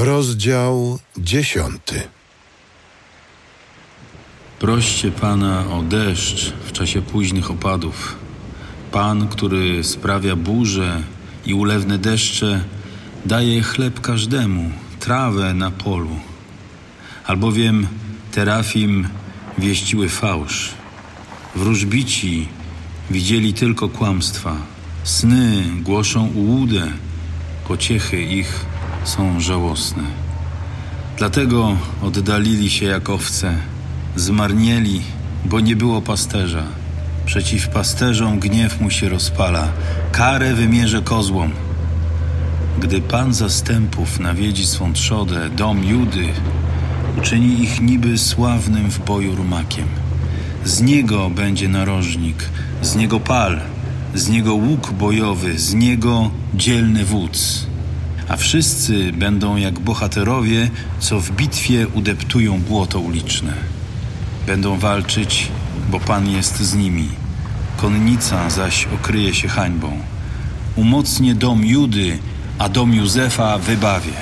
Rozdział dziesiąty. Proście Pana o deszcz w czasie późnych opadów. Pan, który sprawia burze i ulewne deszcze, daje chleb każdemu, trawę na polu. Albowiem terafim wieściły fałsz. Wróżbici widzieli tylko kłamstwa. Sny głoszą ułudę, pociechy ich są żałosne. Dlatego oddalili się jak owce, zmarnieli, bo nie było pasterza. Przeciw pasterzom gniew mu się rozpala, karę wymierze kozłom. Gdy Pan zastępów nawiedzi swą trzodę, dom Judy, uczyni ich niby sławnym w boju rumakiem. Z niego będzie narożnik, z niego pal, z niego łuk bojowy, z niego dzielny wódz. A wszyscy będą jak bohaterowie, co w bitwie udeptują błoto uliczne. Będą walczyć, bo Pan jest z nimi. Konnica zaś okryje się hańbą. Umocnię dom Judy, a dom Józefa wybawię.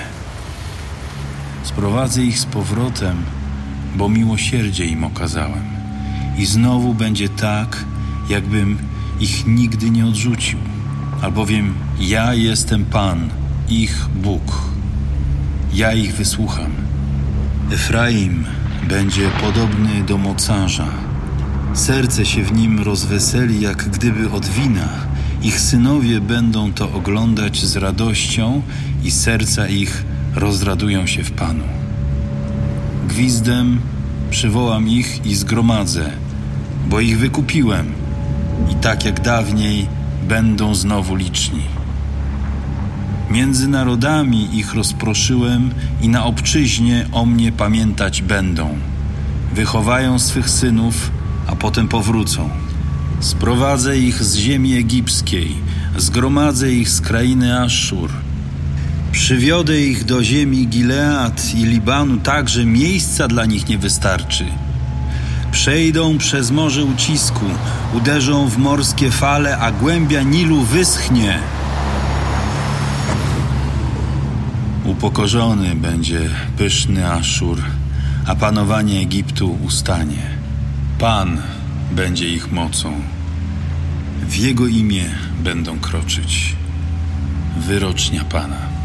Sprowadzę ich z powrotem, bo miłosierdzie im okazałem. I znowu będzie tak, jakbym ich nigdy nie odrzucił, albowiem ja jestem Pan, ich Bóg. Ja ich wysłucham. Efraim będzie podobny do mocarza. Serce się w nim rozweseli, jak gdyby od wina. Ich synowie będą to oglądać z radością i serca ich rozradują się w Panu. Gwizdem przywołam ich i zgromadzę, bo ich wykupiłem i tak jak dawniej będą znowu liczni. Między narodami ich rozproszyłem i na obczyźnie o mnie pamiętać będą. Wychowają swych synów, a potem powrócą. Sprowadzę ich z ziemi egipskiej, zgromadzę ich z krainy Aszur. Przywiodę ich do ziemi Gilead i Libanu tak, że miejsca dla nich nie wystarczy. Przejdą przez morze ucisku, uderzą w morskie fale, a głębia Nilu wyschnie. Upokorzony będzie pyszny Aszur, a panowanie Egiptu ustanie. Pan będzie ich mocą. W Jego imię będą kroczyć. Wyrocznia Pana.